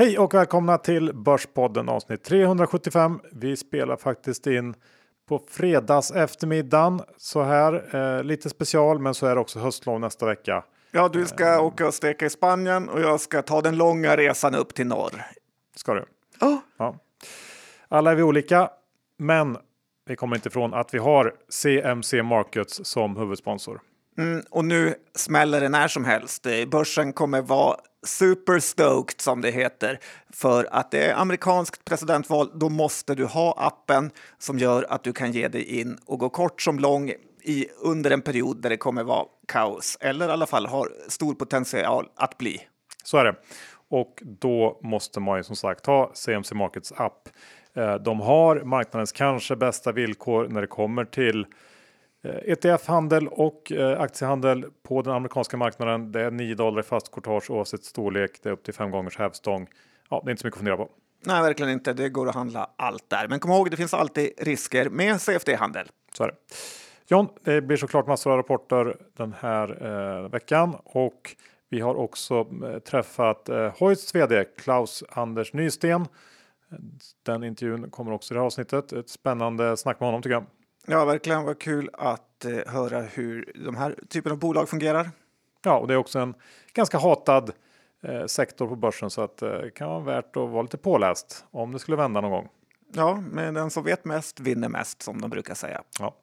Hej och välkomna till Börspodden avsnitt 375. Vi spelar faktiskt in på fredags eftermiddagen så här. Eh, lite special, men så är det också höstlov nästa vecka. Ja, du ska åka och steka i Spanien och jag ska ta den långa resan upp till norr. Ska du? Oh. Ja. Alla är vi olika, men vi kommer inte ifrån att vi har CMC Markets som huvudsponsor. Mm, och nu smäller det när som helst. Eh, Börsen kommer vara super stoked som det heter för att det är amerikanskt presidentval. Då måste du ha appen som gör att du kan ge dig in och gå kort som lång i under en period där det kommer vara kaos eller i alla fall har stor potential att bli. Så är det. Och då måste man ju som sagt ha CMC Markets app. Eh, de har marknadens kanske bästa villkor när det kommer till ETF-handel eh, e och eh, aktiehandel på den amerikanska marknaden. Det är 9 dollar i fast courtage oavsett storlek. Det är upp till fem gångers hävstång. Ja, det är inte så mycket att fundera på. Nej, verkligen inte. Det går att handla allt där. Men kom ihåg, det finns alltid risker med CFD-handel. Så är det. John, det blir såklart massor av rapporter den här eh, veckan och vi har också eh, träffat eh, Hoists vd Klaus Anders Nysten. Den intervjun kommer också i det här avsnittet. Ett spännande snack med honom tycker jag. Ja, verkligen. Vad kul att eh, höra hur de här typen av bolag fungerar. Ja, och det är också en ganska hatad eh, sektor på börsen så att det eh, kan vara värt att vara lite påläst om det skulle vända någon gång. Ja, men den som vet mest vinner mest som de brukar säga. Ja.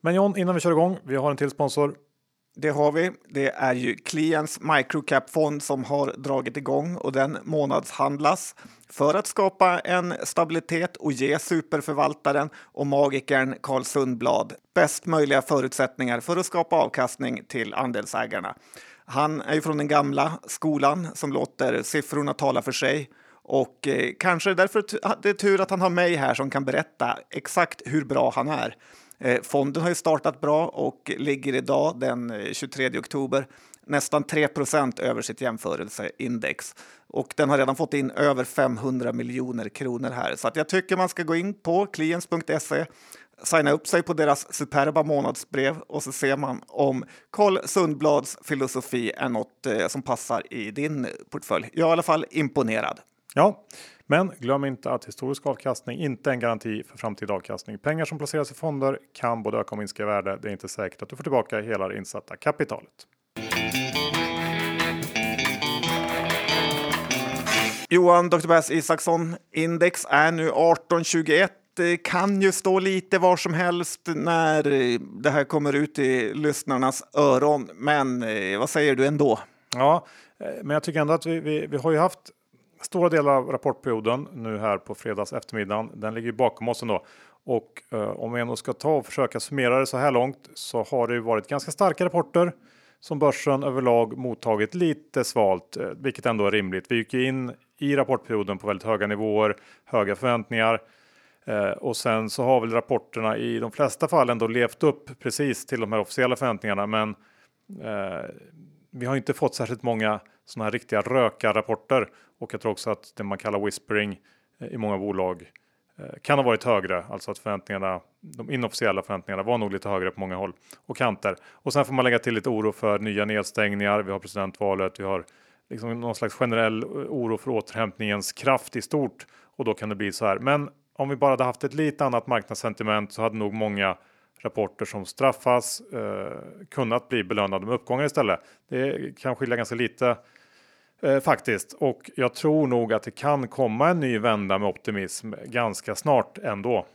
Men John, innan vi kör igång, vi har en till sponsor. Det har vi. Det är ju Clients microcap-fond som har dragit igång och den månadshandlas för att skapa en stabilitet och ge superförvaltaren och magikern Carl Sundblad bäst möjliga förutsättningar för att skapa avkastning till andelsägarna. Han är ju från den gamla skolan som låter siffrorna tala för sig och eh, kanske därför det är tur att han har mig här som kan berätta exakt hur bra han är. Eh, fonden har ju startat bra och ligger idag den eh, 23 oktober nästan 3% över sitt jämförelseindex. Och den har redan fått in över 500 miljoner kronor här. Så att jag tycker man ska gå in på clients.se, signa upp sig på deras superba månadsbrev och så ser man om Carl Sundblads filosofi är något eh, som passar i din portfölj. Jag är i alla fall imponerad. Ja, men glöm inte att historisk avkastning inte är en garanti för framtida avkastning. Pengar som placeras i fonder kan både öka och minska i värde. Det är inte säkert att du får tillbaka hela det insatta kapitalet. Johan Dr. Bass Isaksson, index är nu 1821 det kan ju stå lite var som helst när det här kommer ut i lyssnarnas öron. Men eh, vad säger du ändå? Ja, eh, men jag tycker ändå att vi, vi, vi har ju haft stora delar av rapportperioden nu här på fredags eftermiddagen. Den ligger bakom oss ändå. Och eh, om vi ändå ska ta och försöka summera det så här långt så har det varit ganska starka rapporter som börsen överlag mottagit lite svalt, eh, vilket ändå är rimligt. Vi gick in i rapportperioden på väldigt höga nivåer, höga förväntningar eh, och sen så har väl rapporterna i de flesta fall ändå levt upp precis till de här officiella förväntningarna. Men eh, vi har inte fått särskilt många sådana här riktiga rökarrapporter och jag tror också att det man kallar whispering eh, i många bolag eh, kan ha varit högre, alltså att förväntningarna, de inofficiella förväntningarna var nog lite högre på många håll och kanter. Och sen får man lägga till lite oro för nya nedstängningar. Vi har presidentvalet, vi har liksom någon slags generell eh, oro för återhämtningens kraft i stort och då kan det bli så här. Men om vi bara hade haft ett lite annat marknadssentiment så hade nog många rapporter som straffas eh, kunnat bli belönade med uppgångar istället. Det kan skilja ganska lite eh, faktiskt och jag tror nog att det kan komma en ny vända med optimism ganska snart ändå.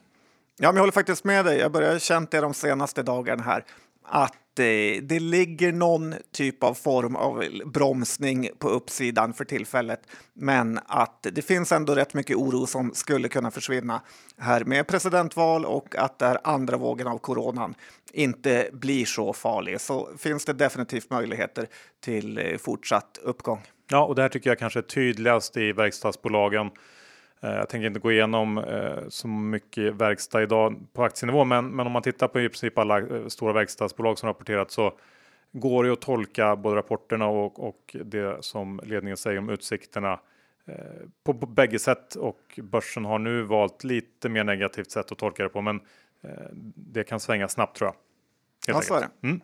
Ja, men jag håller faktiskt med dig. Jag börjar känt det de senaste dagarna här att eh, det ligger någon typ av form av bromsning på uppsidan för tillfället. Men att det finns ändå rätt mycket oro som skulle kunna försvinna här med presidentval och att den andra vågen av coronan inte blir så farlig så finns det definitivt möjligheter till eh, fortsatt uppgång. Ja, och det här tycker jag kanske är tydligast i verkstadsbolagen Eh, jag tänker inte gå igenom eh, så mycket verkstad idag på aktienivå, men, men om man tittar på i princip alla eh, stora verkstadsbolag som rapporterat så går det att tolka både rapporterna och, och det som ledningen säger om utsikterna på, på bägge sätt och börsen har nu valt lite mer negativt sätt att tolka det på, men det kan svänga snabbt tror jag. Ja, så är det. Mm.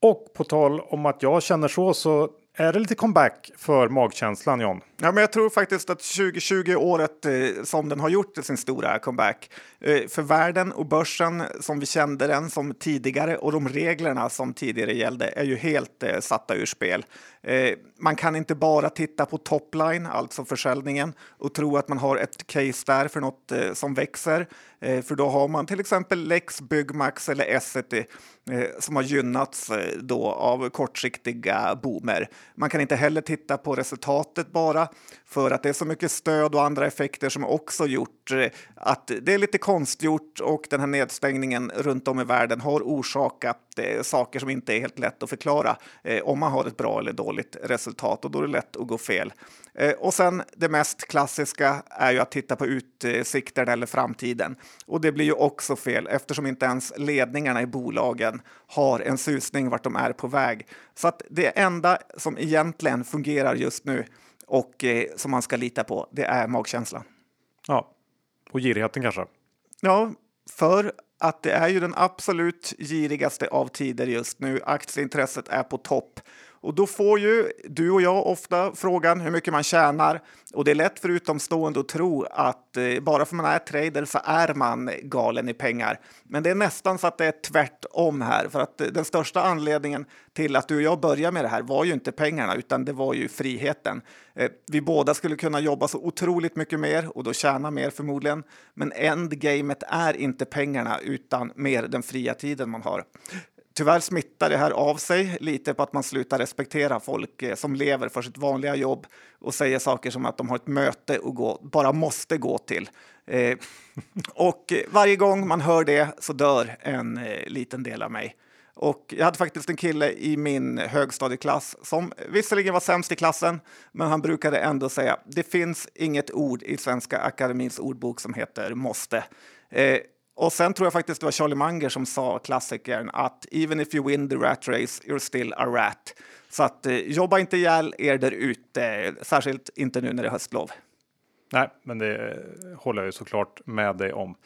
Och på tal om att jag känner så så är det lite comeback för magkänslan John? Ja, men jag tror faktiskt att 2020-året eh, som den har gjort sin stora comeback. Eh, för världen och börsen som vi kände den som tidigare och de reglerna som tidigare gällde är ju helt eh, satta ur spel. Eh, man kan inte bara titta på topline, alltså försäljningen, och tro att man har ett case där för något eh, som växer. Eh, för då har man till exempel Lex, Byggmax eller Essity eh, som har gynnats eh, då av kortsiktiga boomer. Man kan inte heller titta på resultatet bara för att det är så mycket stöd och andra effekter som också gjort att det är lite konstgjort och den här nedstängningen runt om i världen har orsakat saker som inte är helt lätt att förklara om man har ett bra eller dåligt dåligt resultat och då är det lätt att gå fel. Eh, och sen det mest klassiska är ju att titta på utsikten eller framtiden. Och det blir ju också fel eftersom inte ens ledningarna i bolagen har en susning vart de är på väg. Så att det enda som egentligen fungerar just nu och eh, som man ska lita på, det är magkänslan. Ja, och girigheten kanske? Ja, för att det är ju den absolut girigaste av tider just nu. Aktieintresset är på topp och då får ju du och jag ofta frågan hur mycket man tjänar. Och det är lätt för utomstående att tro att eh, bara för man är trader så är man galen i pengar. Men det är nästan så att det är tvärtom här. För att eh, den största anledningen till att du och jag började med det här var ju inte pengarna utan det var ju friheten. Eh, vi båda skulle kunna jobba så otroligt mycket mer och då tjäna mer förmodligen. Men endgamet är inte pengarna utan mer den fria tiden man har. Tyvärr smittar det här av sig lite på att man slutar respektera folk eh, som lever för sitt vanliga jobb och säger saker som att de har ett möte och gå, bara måste gå till. Eh, och varje gång man hör det så dör en eh, liten del av mig. Och jag hade faktiskt en kille i min högstadieklass som visserligen var sämst i klassen, men han brukade ändå säga det finns inget ord i Svenska Akademins ordbok som heter måste. Eh, och sen tror jag faktiskt det var Charlie Munger som sa, klassikern, att even if you win the rat race, you're still a rat. Så att eh, jobba inte ihjäl er där ute, särskilt inte nu när det är höstlov. Nej, men det eh, håller jag ju såklart med dig om.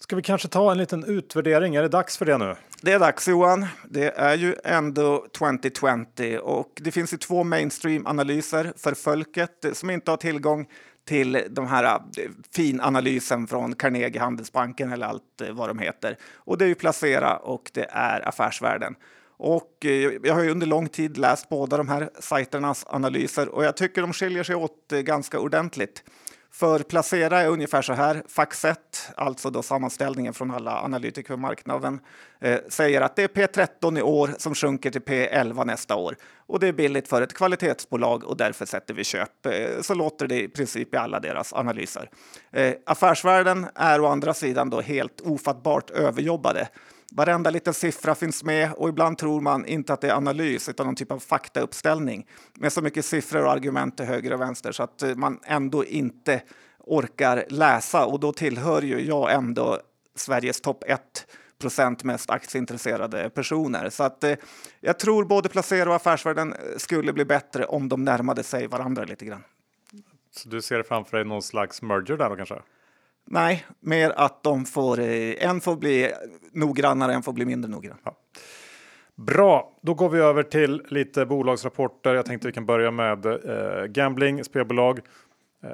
Ska vi kanske ta en liten utvärdering? Är det dags för det nu? Det är dags Johan. Det är ju ändå 2020 och det finns ju två mainstream analyser för folket som inte har tillgång till de här eh, finanalysen från Carnegie Handelsbanken eller allt eh, vad de heter. Och det är ju Placera och det är Affärsvärlden. Och eh, jag har ju under lång tid läst båda de här sajternas analyser och jag tycker de skiljer sig åt ganska ordentligt. För Placera är ungefär så här. Faxet, alltså då sammanställningen från alla analytiker på marknaden, eh, säger att det är P13 i år som sjunker till P11 nästa år. Och det är billigt för ett kvalitetsbolag och därför sätter vi köp. Eh, så låter det i princip i alla deras analyser. Eh, affärsvärlden är å andra sidan då helt ofattbart överjobbade. Varenda liten siffra finns med och ibland tror man inte att det är analys utan någon typ av faktauppställning med så mycket siffror och argument till höger och vänster så att eh, man ändå inte orkar läsa och då tillhör ju jag ändå Sveriges topp 1 procent mest aktieintresserade personer. Så att eh, jag tror både Placera och Affärsvärlden eh, skulle bli bättre om de närmade sig varandra lite grann. Så du ser framför dig någon slags merger där då kanske? Nej, mer att de får, eh, en får bli noggrannare, en får bli mindre noggrann. Ja. Bra, då går vi över till lite bolagsrapporter. Jag tänkte vi kan börja med eh, gambling, spelbolag. Eh,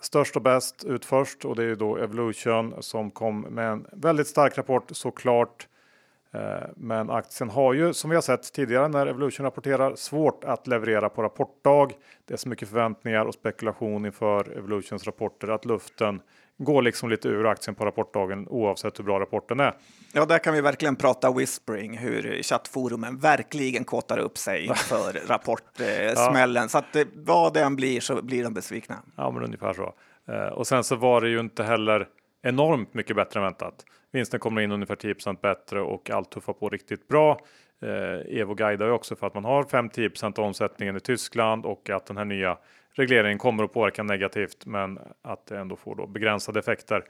störst och bäst ut först och det är ju då Evolution som kom med en väldigt stark rapport såklart. Eh, men aktien har ju som vi har sett tidigare när Evolution rapporterar svårt att leverera på rapportdag. Det är så mycket förväntningar och spekulation inför Evolutions rapporter att luften går liksom lite ur aktien på rapportdagen oavsett hur bra rapporten är. Ja, där kan vi verkligen prata whispering, hur chattforumen verkligen kåtar upp sig inför rapportsmällen. Ja. Så att vad det än blir så blir de besvikna. Ja, men ungefär så. Eh, och sen så var det ju inte heller enormt mycket bättre än väntat. Vinsten kommer in ungefär 10% bättre och allt tuffar på riktigt bra. Eh, Evo guidar ju också för att man har 5-10 omsättningen i Tyskland och att den här nya regleringen kommer att påverka negativt, men att det ändå får då begränsade effekter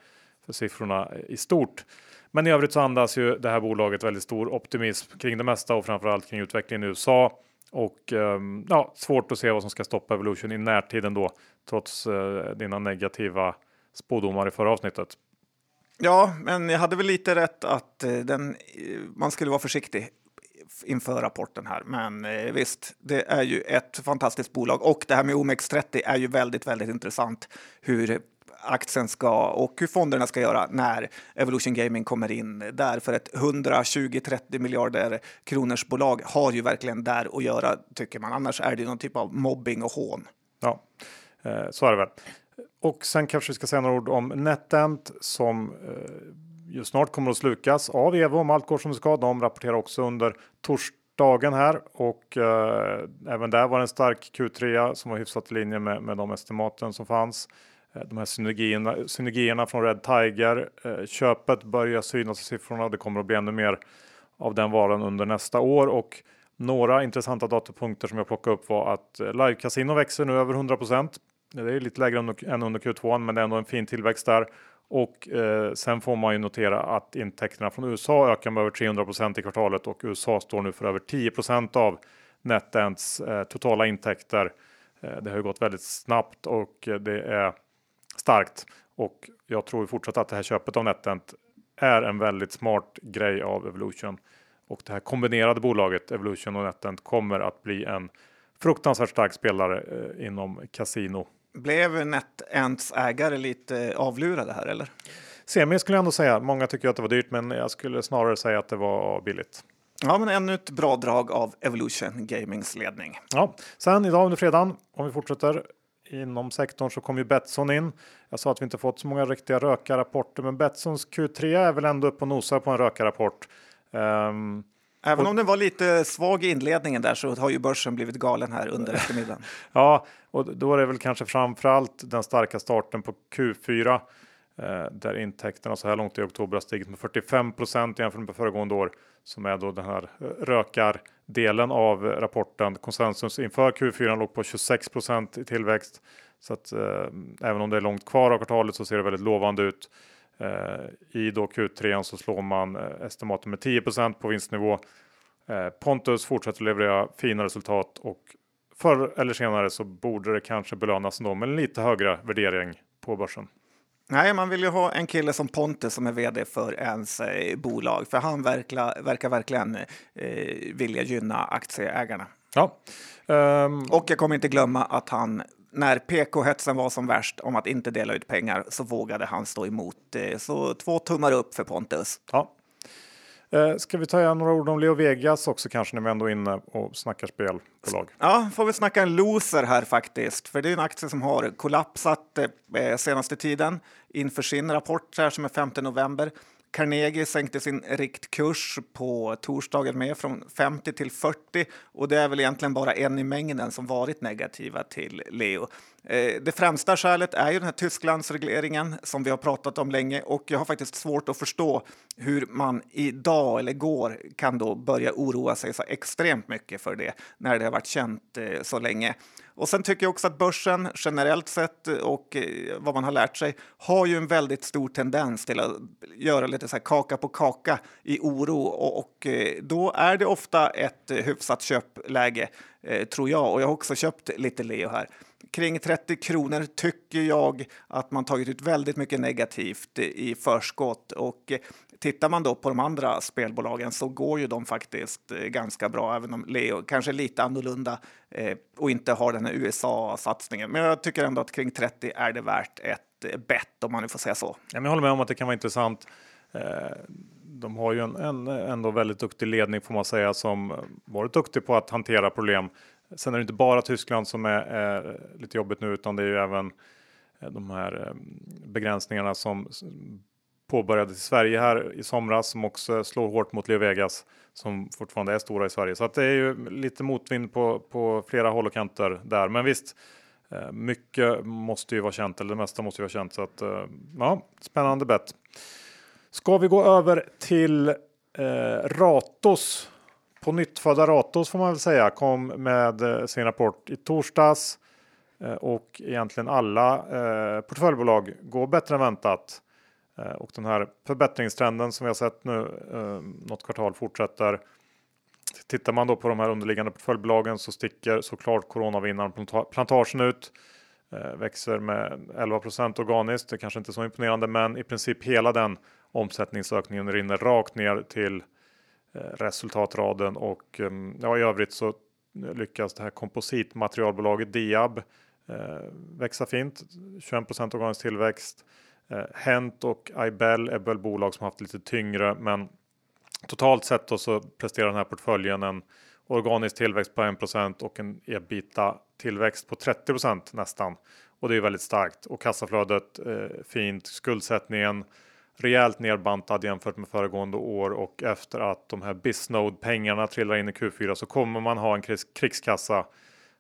för siffrorna i stort. Men i övrigt så andas ju det här bolaget väldigt stor optimism kring det mesta och framförallt kring utvecklingen i USA. Och ehm, ja, svårt att se vad som ska stoppa Evolution i närtid ändå, trots eh, dina negativa spådomar i förra avsnittet. Ja, men jag hade väl lite rätt att eh, den, eh, man skulle vara försiktig inför rapporten här. Men eh, visst, det är ju ett fantastiskt bolag och det här med OMX30 är ju väldigt, väldigt intressant hur aktien ska och hur fonderna ska göra när Evolution Gaming kommer in där. För ett 120-30 miljarder kronors bolag har ju verkligen där att göra tycker man. Annars är det någon typ av mobbing och hån. Ja, eh, så är det väl. Och sen kanske vi ska säga några ord om NetEnt som eh, snart kommer att slukas av Evo om allt går som det ska. De rapporterar också under torsdagen här och eh, även där var det en stark Q3 som var hyfsat i linje med, med de estimaten som fanns. Eh, de här synergierna, synergierna från Red Tiger. Eh, köpet börjar synas i siffrorna. Det kommer att bli ännu mer av den varan under nästa år och några intressanta datapunkter som jag plockade upp var att eh, live casino växer nu över 100% Det är lite lägre än under Q2 men det är ändå en fin tillväxt där. Och eh, sen får man ju notera att intäkterna från USA ökar med över 300% i kvartalet och USA står nu för över 10% av NetEnts eh, totala intäkter. Eh, det har ju gått väldigt snabbt och det är starkt och jag tror fortsatt att det här köpet av NetEnt är en väldigt smart grej av Evolution och det här kombinerade bolaget Evolution och NetEnt kommer att bli en fruktansvärt stark spelare eh, inom kasino. Blev NetEnts ägare lite avlurade här eller? Semi skulle jag ändå säga. Många tycker att det var dyrt, men jag skulle snarare säga att det var billigt. Ja, men ännu ett bra drag av Evolution Gamings ledning. Ja, sen idag under fredagen, om vi fortsätter inom sektorn så kom ju Betsson in. Jag sa att vi inte fått så många riktiga rökarrapporter, men Betssons Q3 är väl ändå upp och nosar på en rökarrapport. Um, Även om den var lite svag i inledningen där så har ju börsen blivit galen här under eftermiddagen. ja, och då är det väl kanske framförallt den starka starten på Q4 eh, där intäkterna så här långt i oktober har stigit med 45% jämfört med föregående år som är då den här eh, rökardelen av rapporten. Konsensus inför Q4 låg på 26% i tillväxt. Så att eh, även om det är långt kvar av kvartalet så ser det väldigt lovande ut. Eh, I då Q3 så slår man eh, estimaten med 10% på vinstnivå. Eh, Pontus fortsätter leverera fina resultat och förr eller senare så borde det kanske belönas ändå med en lite högre värdering på börsen. Nej, man vill ju ha en kille som Pontus som är vd för ens eh, bolag, för han verkar, verkar verkligen eh, vilja gynna aktieägarna. Ja. Um... Och jag kommer inte glömma att han när PK-hetsen var som värst om att inte dela ut pengar så vågade han stå emot. Eh, så två tummar upp för Pontus. Ja. Eh, ska vi ta några ord om Leo Vegas också kanske när vi ändå är inne och snackar spelbolag? Ja, får vi snacka en loser här faktiskt. För det är en aktie som har kollapsat eh, senaste tiden inför sin rapport här som är 5 november. Carnegie sänkte sin riktkurs på torsdagen med från 50 till 40 och det är väl egentligen bara en i mängden som varit negativa till Leo. Eh, det främsta skälet är ju den här Tysklandsregleringen som vi har pratat om länge och jag har faktiskt svårt att förstå hur man idag eller igår kan då börja oroa sig så extremt mycket för det när det har varit känt eh, så länge. Och sen tycker jag också att börsen generellt sett och eh, vad man har lärt sig har ju en väldigt stor tendens till att göra lite så här kaka på kaka i oro och, och eh, då är det ofta ett eh, hyfsat köpläge tror jag. Och jag har också köpt lite Leo här kring 30 kronor tycker jag att man tagit ut väldigt mycket negativt i förskott. Och tittar man då på de andra spelbolagen så går ju de faktiskt eh, ganska bra, även om Leo kanske är lite annorlunda eh, och inte har den här USA-satsningen. Men jag tycker ändå att kring 30 är det värt ett eh, bett om man nu får säga så. jag håller med om att det kan vara intressant. Eh, de har ju en, en ändå väldigt duktig ledning får man säga som varit duktig på att hantera problem Sen är det inte bara Tyskland som är, är lite jobbigt nu, utan det är ju även de här begränsningarna som påbörjades i Sverige här i somras som också slår hårt mot Leo Vegas som fortfarande är stora i Sverige. Så att det är ju lite motvind på, på flera håll och kanter där. Men visst, eh, mycket måste ju vara känt, eller det mesta måste ju vara känt. Så att eh, ja, spännande bett. Ska vi gå över till eh, Ratos på nyttfödda Ratos får man väl säga kom med eh, sin rapport i torsdags eh, och egentligen alla eh, portföljbolag går bättre än väntat. Eh, och den här förbättringstrenden som vi har sett nu eh, något kvartal fortsätter. Tittar man då på de här underliggande portföljbolagen så sticker såklart coronavinnaren plantagen ut. Eh, växer med 11% organiskt. Det kanske inte är så imponerande, men i princip hela den omsättningsökningen rinner rakt ner till resultatraden och ja, i övrigt så lyckas det här kompositmaterialbolaget Diab växa fint. 21 organisk tillväxt. Eh, Hent och Ibel är väl bolag som haft lite tyngre, men totalt sett då så presterar den här portföljen en organisk tillväxt på 1% och en ebita tillväxt på 30% nästan. Och det är väldigt starkt och kassaflödet eh, fint. Skuldsättningen rejält nerbantad jämfört med föregående år och efter att de här Bisnode pengarna trillar in i Q4 så kommer man ha en krigskassa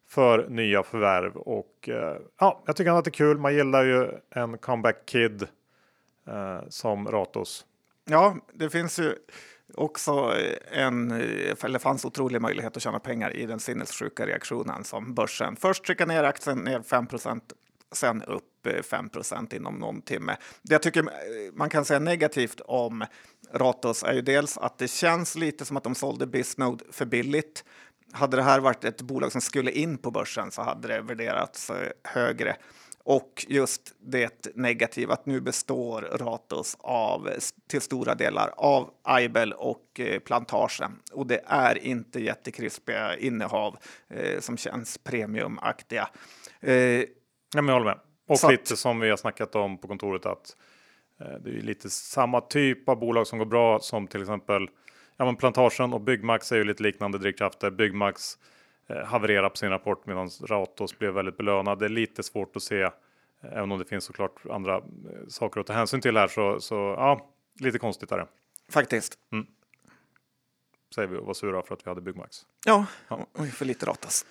för nya förvärv och eh, ja, jag tycker att det är kul. Man gillar ju en comeback kid eh, som Ratos. Ja, det finns ju också en, eh, eller fanns otrolig möjlighet att tjäna pengar i den sinnessjuka reaktionen som börsen först trycka ner aktien ner 5% sen upp eh, 5% inom någon timme. Det jag tycker man kan säga negativt om Ratos är ju dels att det känns lite som att de sålde Bisnode för billigt. Hade det här varit ett bolag som skulle in på börsen så hade det värderats eh, högre. Och just det negativa att nu består Ratos av till stora delar av Aibel och eh, Plantagen. Och det är inte jättekrispiga innehav eh, som känns premiumaktiga. Eh, ja, men jag håller med. Och lite att, som vi har snackat om på kontoret att eh, det är lite samma typ av bolag som går bra som till exempel ja, men Plantagen och Byggmax är ju lite liknande drivkrafter. Byggmax Eh, haverera på sin rapport medan Ratos blev väldigt belönad. Det är lite svårt att se, eh, även om det finns såklart andra eh, saker att ta hänsyn till här så, så ja, lite konstigt är det. Faktiskt. Mm. Säger vi och var sura för att vi hade Byggmax. Ja, ja. För lite Ratas.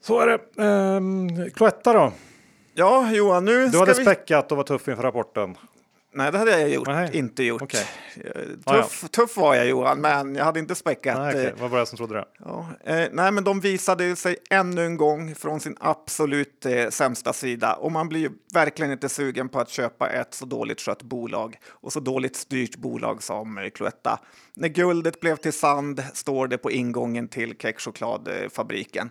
Så är det. Ehm, Cloetta då? Ja, Johan, nu Du hade vi... späckat och var tuff inför rapporten. Nej, det hade jag gjort. Nej. inte gjort. Okay. Eh, tuff, ah, ja. tuff var jag Johan, men jag hade inte späckat. Nej, okay. Vad var det som trodde det? Ja, eh, nej, men de visade sig ännu en gång från sin absolut eh, sämsta sida och man blir ju verkligen inte sugen på att köpa ett så dåligt skött bolag och så dåligt styrt bolag som eh, Cloetta. När guldet blev till sand står det på ingången till kexchokladfabriken.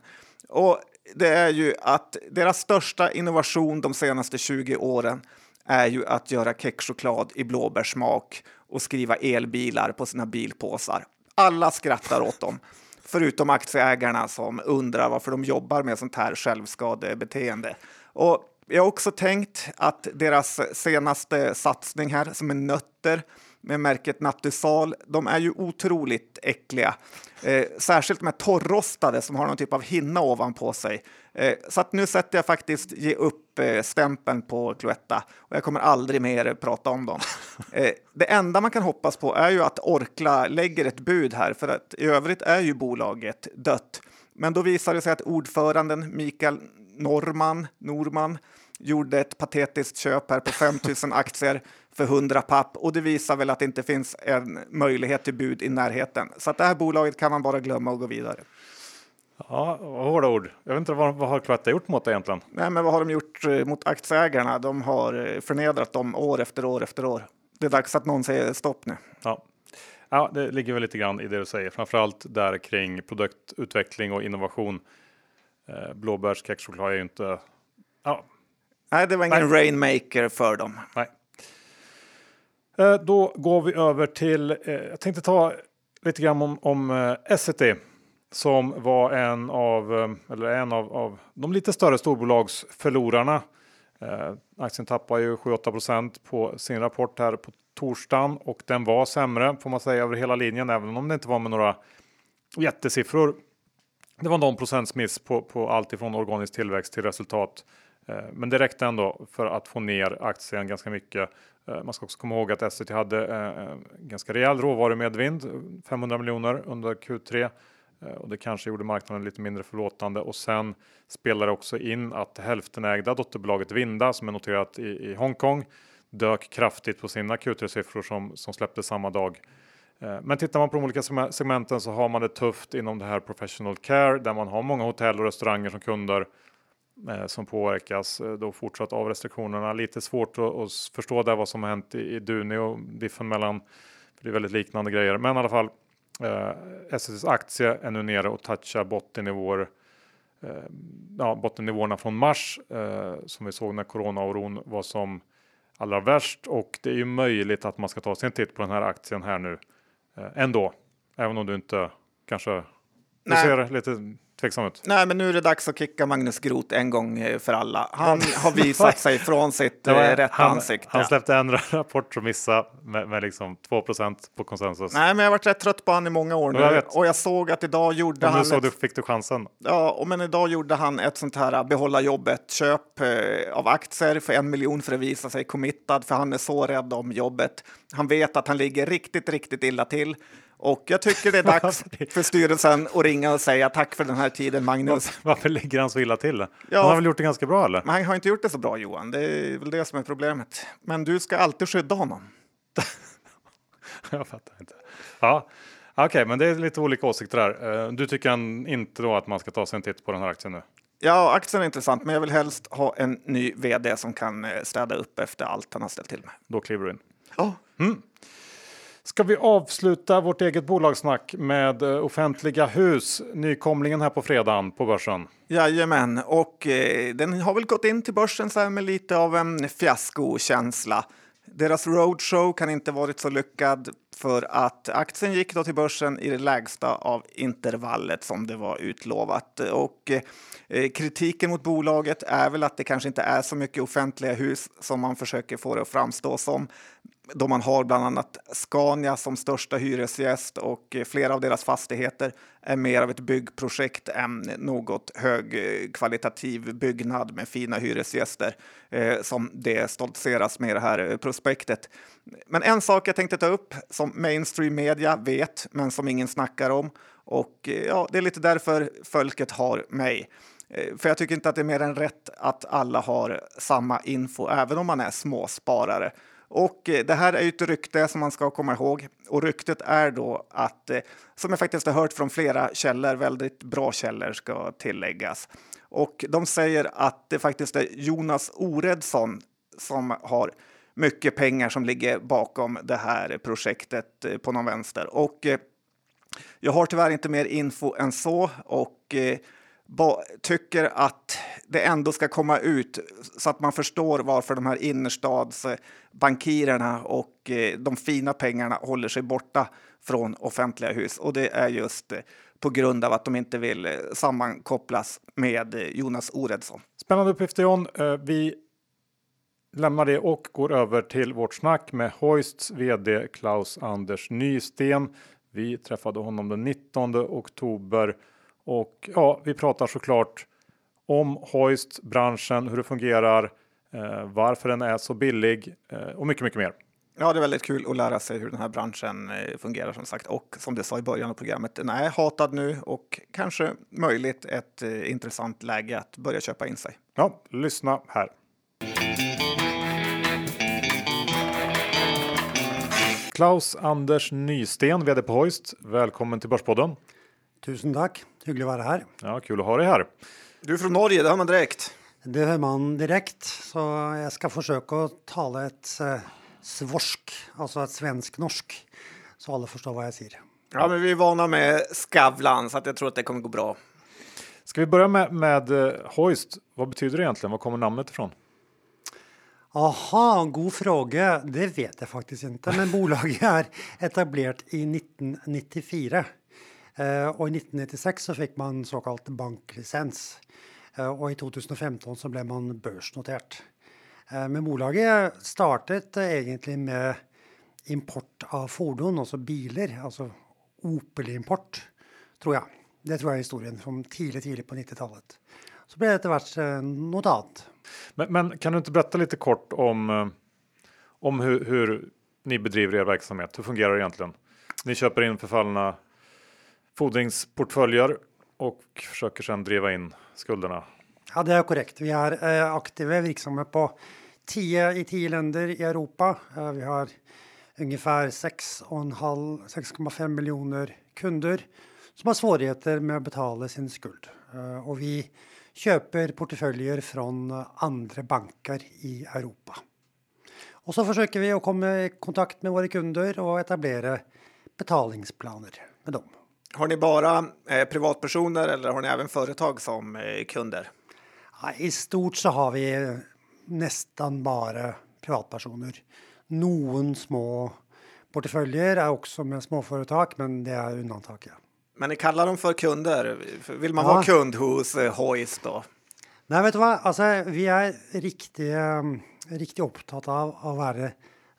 Och det är ju att deras största innovation de senaste 20 åren är ju att göra kexchoklad i blåbärssmak och skriva elbilar på sina bilpåsar. Alla skrattar åt dem, förutom aktieägarna som undrar varför de jobbar med sånt här självskadebeteende. Och jag har också tänkt att deras senaste satsning här, som är nötter, med märket Nattusal, de är ju otroligt äckliga. Eh, särskilt med torrrostade som har någon typ av hinna ovanpå sig. Eh, så att nu sätter jag faktiskt ge upp eh, stämpeln på Cloetta och jag kommer aldrig mer prata om dem. Eh, det enda man kan hoppas på är ju att Orkla lägger ett bud här för att i övrigt är ju bolaget dött. Men då visar det sig att ordföranden Mikael Norman, Norman gjorde ett patetiskt köp här på 5 000 aktier för 100 papp och det visar väl att det inte finns en möjlighet till bud i närheten. Så att det här bolaget kan man bara glömma och gå vidare. Ja, hårda ord. Jag vet inte vad, vad har Cloetta gjort mot det egentligen? Nej, men vad har de gjort eh, mot aktieägarna? De har eh, förnedrat dem år efter år efter år. Det är dags att någon säger stopp nu. Ja. Ja, det ligger väl lite grann i det du säger, framförallt där kring produktutveckling och innovation. Eh, Blåbärskexchoklad är ju inte. Ja. Nej, det var ingen Nej. rainmaker för dem. Nej. Eh, då går vi över till. Eh, jag tänkte ta lite grann om, om eh, Essity som var en av, eh, eller en av, av de lite större storbolagsförlorarna. Eh, aktien tappar ju 7-8 på sin rapport här på torsdagen och den var sämre får man säga över hela linjen, även om det inte var med några jättesiffror. Det var någon procents miss på, på allt ifrån organisk tillväxt till resultat. Eh, men det räckte ändå för att få ner aktien ganska mycket. Eh, man ska också komma ihåg att Essity hade eh, ganska rejäl råvarumedvind, 500 miljoner under Q3 och det kanske gjorde marknaden lite mindre förlåtande och sen spelar det också in att hälftenägda dotterbolaget Vinda som är noterat i, i Hongkong dök kraftigt på sina Q3-siffror som, som släpptes samma dag. Eh, men tittar man på de olika segmenten så har man det tufft inom det här professional care där man har många hotell och restauranger som kunder eh, som påverkas då fortsatt av restriktionerna. Lite svårt att, att förstå där vad som har hänt i, i Duni och diffen mellan. För det är väldigt liknande grejer, men i alla fall Eh, SSs aktie är nu nere och touchar bottennivåer. Eh, ja, bottennivåerna från mars eh, som vi såg när coronaoron var som allra värst och det är ju möjligt att man ska ta sig en titt på den här aktien här nu eh, ändå. Även om du inte kanske... Du Nej. ser lite tveksam ut. Nej, men nu är det dags att kicka Magnus Groth en gång eh, för alla. Han har visat sig från sitt var- eh, rätta han, ansikte. han släppte en rapport som missade med, med liksom 2% på konsensus. Nej, men jag har varit rätt trött på han i många år nu. Jag. Och jag såg att idag gjorde Men han... nu så ett- du, fick du chansen. Ja, och men idag gjorde han ett sånt här behålla jobbet-köp eh, av aktier för en miljon för att visa sig committad, för han är så rädd om jobbet. Han vet att han ligger riktigt, riktigt illa till. Och jag tycker det är dags för styrelsen att ringa och säga tack för den här tiden, Magnus. Varför ligger han så illa till? Ja. Han har väl gjort det ganska bra eller? Men han har inte gjort det så bra, Johan. Det är väl det som är problemet. Men du ska alltid skydda honom. Jag fattar inte. Ja, okej, men det är lite olika åsikter där. Eh, Du tycker inte då att man ska ta sig en titt på den här aktien nu? Ja, aktien är intressant, men jag vill helst ha en ny vd som kan eh, städa upp efter allt han har ställt till med. Då kliver du in. Ja, Ska vi avsluta vårt eget bolagssnack med eh, offentliga hus? Nykomlingen här på fredagen på börsen. Jajamän, och eh, den har väl gått in till börsen så här med lite av en fiaskokänsla. Deras roadshow kan inte varit så lyckad för att aktien gick då till börsen i det lägsta av intervallet som det var utlovat. Och eh, Eh, kritiken mot bolaget är väl att det kanske inte är så mycket offentliga hus som man försöker få det att framstå som då man har bland annat Scania som största hyresgäst och eh, flera av deras fastigheter är mer av ett byggprojekt än något högkvalitativ byggnad med fina hyresgäster eh, som det stoltseras med i det här eh, prospektet. Men en sak jag tänkte ta upp som mainstream media vet, men som ingen snackar om och ja, det är lite därför folket har mig. Eh, för jag tycker inte att det är mer än rätt att alla har samma info, även om man är småsparare. Och eh, det här är ju ett rykte som man ska komma ihåg. Och ryktet är då att, eh, som jag faktiskt har hört från flera källor, väldigt bra källor ska tilläggas. Och de säger att det faktiskt är Jonas Oredsson som har mycket pengar som ligger bakom det här projektet på någon vänster. Och jag har tyvärr inte mer info än så och tycker att det ändå ska komma ut så att man förstår varför de här innerstadsbankirerna och eh, de fina pengarna håller sig borta från offentliga hus. Och det är just eh, på grund av att de inte vill eh, sammankopplas med Jonas Oredsson. Spännande uppgifter John. Vi lämnar det och går över till vårt snack med Hoists vd Klaus Anders Nysten. Vi träffade honom den 19 oktober och ja, vi pratar såklart om Hoist, branschen, hur det fungerar, eh, varför den är så billig eh, och mycket, mycket mer. Ja, det är väldigt kul att lära sig hur den här branschen eh, fungerar som sagt. Och som du sa i början av programmet, den är hatad nu och kanske möjligt ett eh, intressant läge att börja köpa in sig. Ja, lyssna här. Klaus Anders Nysten, vd på Hoist. Välkommen till Börspodden. Tusen takk. Hyggelig å være her. Ja, kul att ha dig här. Du är från Norge, det hör man direkt. Det hører man direkte, så jeg skal forsøke å tale et eh, svorsk, altså et svensk-norsk, så alle forstår hva jeg sier. Ja, men vi är vana med Skavlan så att jag tror att det kommer gå bra. Ska vi börja med, med eh, Hoist? Vad betyder det egentligen? Var kommer namnet ifrån? Aha, god fråga. Det vet jeg faktisk ikke. Men bolaget er etablert i 1994. Eh, i 1996 så fick man såkalt banklicens. Eh, och i 2015 så blev man børsnotert. Eh, men bolaget startet egentligen med import av fordon, alltså bilar, alltså Opel-import, tror jag. Det tror jag är historien, från tidigt, tidigt på 90-talet. Så blev det etter eh, något annat. Men, men kan du inte berätta lite kort om, eh, om hur, hur ni bedriver er verksamhet? Hur fungerar det egentligen? Ni köper in förfallna fordringsportföljer och försöker sedan driva in skulderna. Ja, det är korrekt. Vi är eh, aktiva verksamma på tio i tio länder i Europa. Eh, vi har ungefär 6,5 6,5 miljoner kunder som har svårigheter med att betala sin skuld. Eh, och vi köper portföljer från andra banker i Europa. Och så försöker vi att komma i kontakt med våra kunder och etablera betalningsplaner med dem. Har ni bara eh, privatpersoner eller har ni även företag som eh, kunder? Ja, I stort så har vi nesten bare privatpersoner. Noen små porteføljer er også med småforetak, men det er unntaket. Men ni kallar dem för kunder. Vill man Ja. vara kund hos eh, Hoist då? Nei, vet du hva? Altså, vi er riktig, eh, riktig opptatt av å være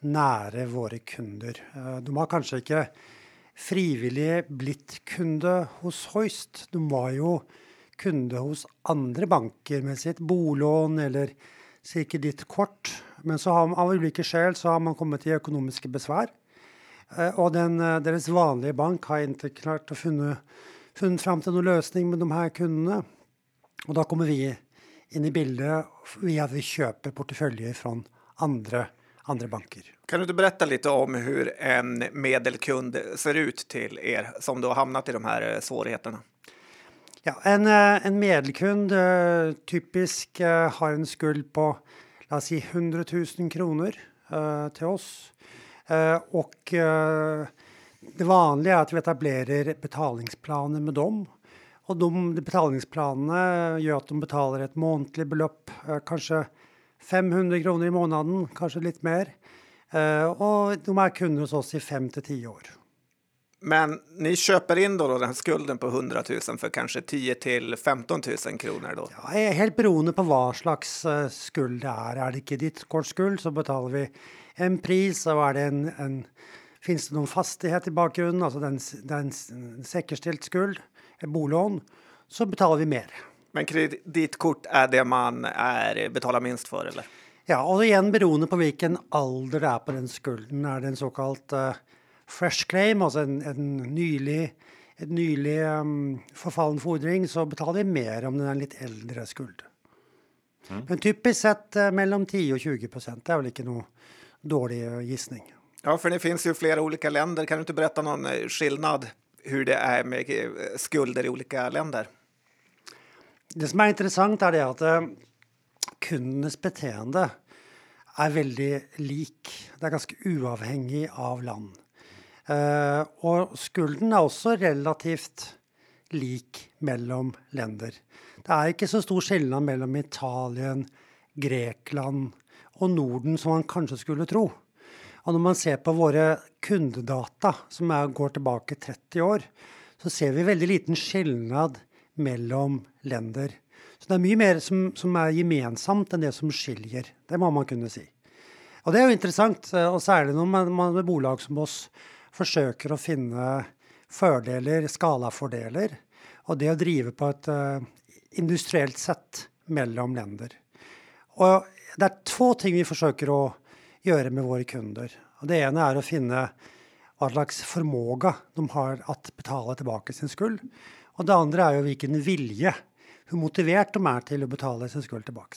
nære våre kunder. Eh, De har kanskje ikke frivillige blitt kunde hos Hoist. De var jo kunde hos andre banker med sitt bolån eller sikkert ditt kort. Men så har, av ulike skjell så har man kommet i økonomiske besvær. Eh, Og den, eh, deres vanlige bank har ikke klart å funne, funnet fram til noen løsning med de her kundene. Og da kommer vi inn i bildet via at vi kjøper porteføljer fra andre, andre banker. Kan du inte berätta lite om hur en medelkund ser ut till er som då har hamnat i de här eh, svårigheterna? Ja, en, eh, en medelkund eh, typisk har en skuld på la oss si 100 000 kroner eh, til oss. Eh, det vanlige er at vi etablerer betalingsplaner med dem. Og de betalingsplanene gjør at de betaler et månedlig beløp, eh, kanskje 500 kroner i måneden, kanskje litt mer. Eh, og de er kunder hos oss i fem til ti år. Men ni köper in då, då den skulden på 100 000 för kanske 10 till 15 000 kronor då? Ja, er helt beroende på hva slags eh, skuld det er. Er det kredittkortskuld, så betaler vi en pris. Og er det en, en Fins det noen fastighet i bakgrunnen, altså det er en- det er en s- sikkerstilt skuld, et bolån, så betaler vi mer. Men kreditkort är det man är, betalar minst för eller? Ja, og igjen beroende på hvilken alder det er på den skulden. Er det en såkalt eh, fresh claim, altså en, en nylig, et nylig um, forfallen fordring, så betaler vi mer om den er en litt eldre skuld. Men typisk sett eh, mellom 10 og 20 Det er vel ikke noe dårlig eh, gissning. Ja, för det finns ju flera olika länder. Kan du inte berätta någon skillnad hur det är med skulder i olika länder? Det som er interessant, er det at eh, kundenes beteende er veldig lik. Det er ganske uavhengig av land. Eh, og skulden er også relativt lik mellom lender. Det er ikke så stor skillnad mellom Italien, Grekland og Norden som man kanskje skulle tro. Og når man ser på våre kundedata, som er, går tilbake 30 år, så ser vi veldig liten skillnad mellom länder. Så det är mycket mer som, som är gemensamt än det som skiljer. Det må man kunna säga. Och det är ju intressant, eh, och särskilt när man, man med bolag som oss försöker att finna fördelar, skalafördelar, och det att driva på ett uh, industriellt sätt mellan länder. Och det är två ting vi försöker att göra med våra kunder. och det ena är att finna hva slags förmåga de har att betala tillbaka sin skuld. Och det andra är ju vilken vilje, hur motiverade de är till att betala sin skuld tillbaka.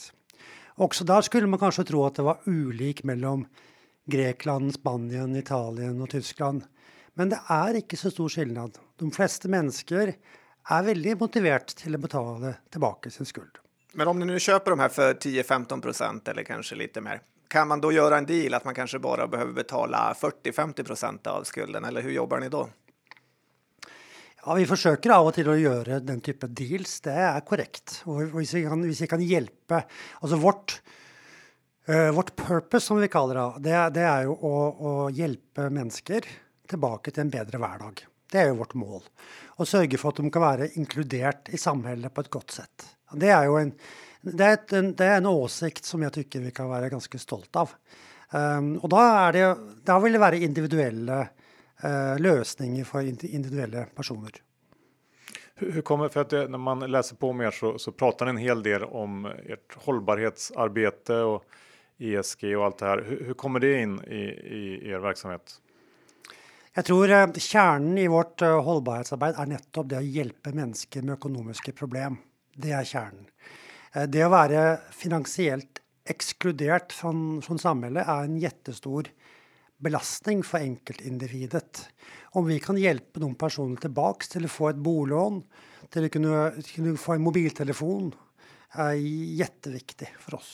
Också där skulle man kanske tro att det var ulik mellan Grekland, Spanien, Italien och Tyskland. Men det är inte så stor skillnad. De flesta människor är väldigt motiverade till att betala tillbaka sin skuld. Men om ni nu köper de här för 10-15 procent eller kanske lite mer, kan man då göra en deal att man kanske bara behöver betala 40-50 procent av skulden? Eller hur jobbar ni då? Ja, Vi försöker av och till att göra den typen av deals, det är korrekt. Och om vi kan, vi kan hjälpa, alltså vårt, uh, vårt purpose, som vi kallar det, det, det är ju att, å hjelpe mennesker tilbake en bättre vardag. Det är ju vårt mål. Och sörja för att de kan vara inkluderade i samhället på ett gott sätt. Det är ju en, det er et, en, det er en åsikt som jeg tykker vi kan være ganske stolt av. Um, og da, er det, da vil det være individuelle eh, lösningar för indi- individuella personer. Hur, hur kommer, för att det, när man läser på mer så, så pratar ni en hel del om ert hållbarhetsarbete och ESG och allt det här. Hur, hur kommer det in i, i er verksamhet? Jeg tror eh, kjernen i vårt eh, holdbarhetsarbeid er nettopp det å hjelpe mennesker med økonomiske problem. Det er kjernen. Eh, det å være finansielt ekskludert fra, fra samfunnet er en jättestor belastning for enkeltindividet. Om vi kan hjelpe noen personer tilbake til å få et bolån, til å kunne, kunne få en mobiltelefon, er jätteviktigt for oss.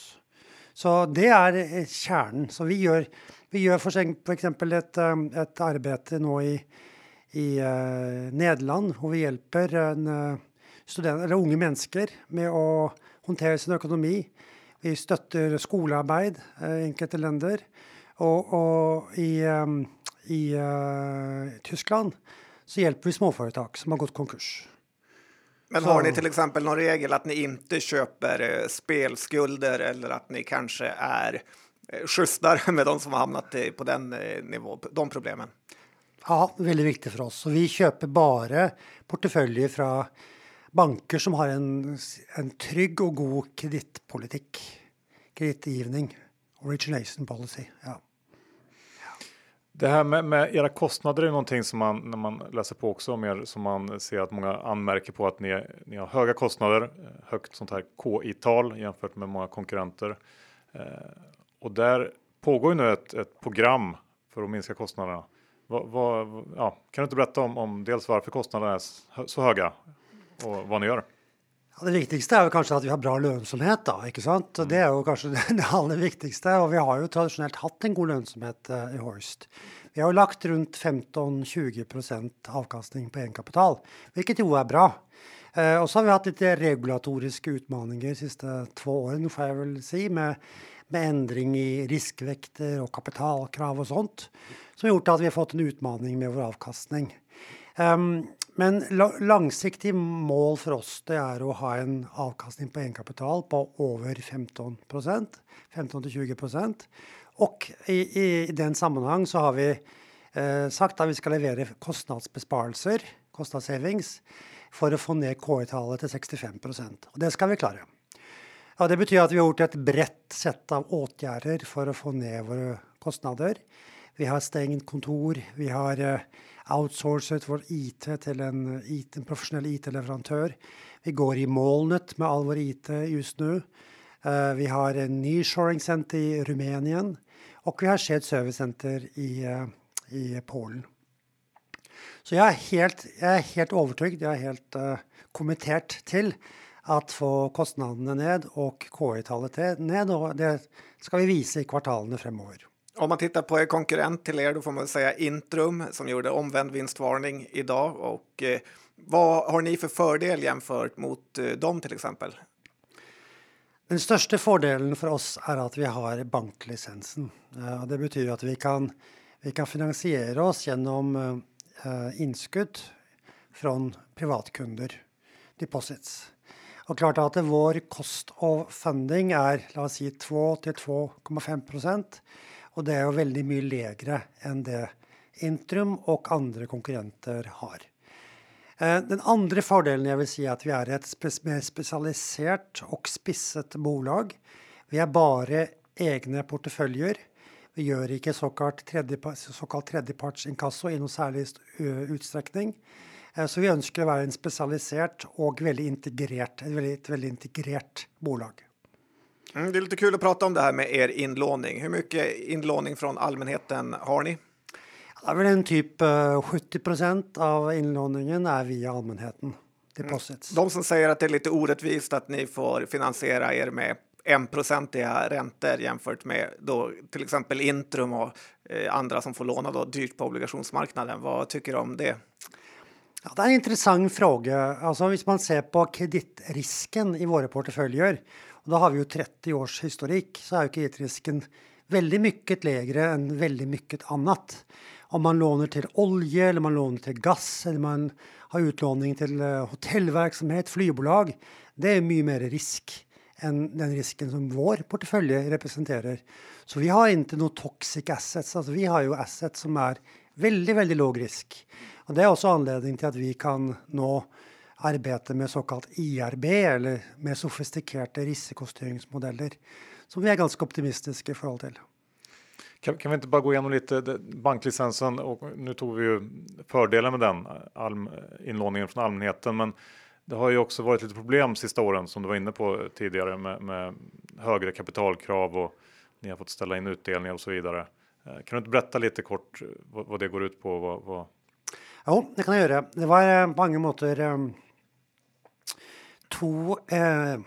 Så det er eh, kärnan. kjernen. Så vi gjør, vi gjør for f.eks. Et, et eh, arbeid nå i, i uh, Nederland, hvor vi hjelper en, eh, student, eller unge mennesker med å håndtere sin økonomi. Vi støtter skolearbeid eh, i enkelte länder. Og, og i, eh, i uh, Tyskland så hjälper vi småföretag som har gått konkurs. Men har ni till exempel någon regel att ni inte köper eh, spelskulder eller att ni kanske är eh, schysstare med de som har hamnat på den nivån, de problemen? Ja, väldigt viktigt för oss. Så vi köper bara portföljer från banker som har en, en trygg och god kreditpolitik, kreditgivning, origination policy. Ja. Det här med, med, era kostnader är någonting som man när man läser på också om er som man ser att många anmärker på att ni, ni har höga kostnader, eh, högt sånt här KI-tal jämfört med många konkurrenter. Eh, och där pågår ju nu ett, ett program för att minska kostnaderna. Vad, vad, ja, kan du inte berätta om, om dels varför kostnaderna är så höga och vad ni gör? Ja, det viktigaste är kanske att vi har bra lönsamhet. Då, ikke sant? Mm. Det är ju kanske det allra viktigaste. Och vi har ju traditionellt haft en god lönsamhet eh, i Horst. Vi har lagt runt 15-20% avkastning på egenkapital, vilket ju är bra. Uh, och så har vi haft lite regulatoriska utmaningar de sista två åren, får jag väl säga, med, med ändring i riskväkter och kapitalkrav och sånt, som har gjort att vi har fått en utmaning med vår avkastning. Um, men långsiktigt mål för oss det är att ha en avkastning på egenkapital på över 15% 15 till 20% Och i, i, den sammanhang så har vi eh, sagt att vi ska leverera kostnadsbesparelser, kostnadssavings, för att få ner KI-talet till 65 Och det ska vi klara. Ja, det betyder att vi har gjort ett brett sätt av åtgärder för att få ner våra kostnader. Vi har stängt kontor, vi har eh, outsourcat vår IT till en, IT, en professionell IT-leverantör. Vi går i molnet med all vår IT just nu. Uh, vi har en ny shoring center i Rumänien och vi har shared service center i, uh, i Polen. Så jag är helt, jag är helt övertygad, jag är helt uh, kommitterad till att få kostnaderna ned och KI-talet ned och det ska vi visa i kvartalen framöver. Om man tittar på er konkurrent till er, då får man säga Intrum som gjorde omvänd vinstvarning idag. Och, eh, vad har ni för fördel jämfört mot eh, dem till exempel? Den största fördelen för oss är att vi har banklicensen. Eh, det betyder att vi kan, vi kan finansiera oss genom eh, inskudd från privatkunder, deposits. Och klart att vår kost och funding är låt oss säga 2 till 2,5 procent och det är ju väldigt mycket lägre än det Intrum och andra konkurrenter har. Eh, den andra fördelen jag vill säga är att vi är ett mer specialiserat och spissat bolag. Vi har bara egna portföljer. Vi gör inte så kallat tredje, tredjepartsinkasso i någon särskild utsträckning. Eh, så vi önskar vara en specialiserat och väldigt integrerat, ett väldigt, väldigt integrerat bolag. Mm, det är lite kul att prata om det här med er inlåning. Hur mycket inlåning från allmänheten har ni? Det är väl en typ 70 eh, procent av inlåningen är via allmänheten. Deposits. Mm. De som säger att det är lite orättvist att ni får finansiera er med 1-procentiga räntor jämfört med då till exempel Intrum och eh, andra som får låna då dyrt på obligationsmarknaden. Vad tycker du om det? Ja, det är en intressant fråga. Alltså, om man ser på kreditrisken i våra portföljer och då har vi ju 30 års historik så är ju kreditrisken väldigt mycket lägre än väldigt mycket annat. Om man lånar till olja eller man lånar till gas eller man har utlåning till eh, hotellverksamhet, flygbolag. Det är mycket mer risk än den risken som vår portfölj representerar. Så vi har inte några toxic assets, alltså vi har ju assets som är väldigt, väldigt låg risk. Och det är också anledningen till att vi kan nå arbeta med så kallat IRB eller med sofistikerade riskostyrningsmodeller som vi är ganska optimistiska i förhållande till. Kan, kan, vi inte bara gå igenom lite banklicensen och nu tog vi ju fördelen med den all, inlåningen från allmänheten, men det har ju också varit lite problem sista åren som du var inne på tidigare med, med högre kapitalkrav och ni har fått ställa in utdelningar och så vidare. Eh, kan du inte berätta lite kort vad, vad det går ut på? Vad, vad... Jo, det kan jag göra. Det var på många måter um två eh,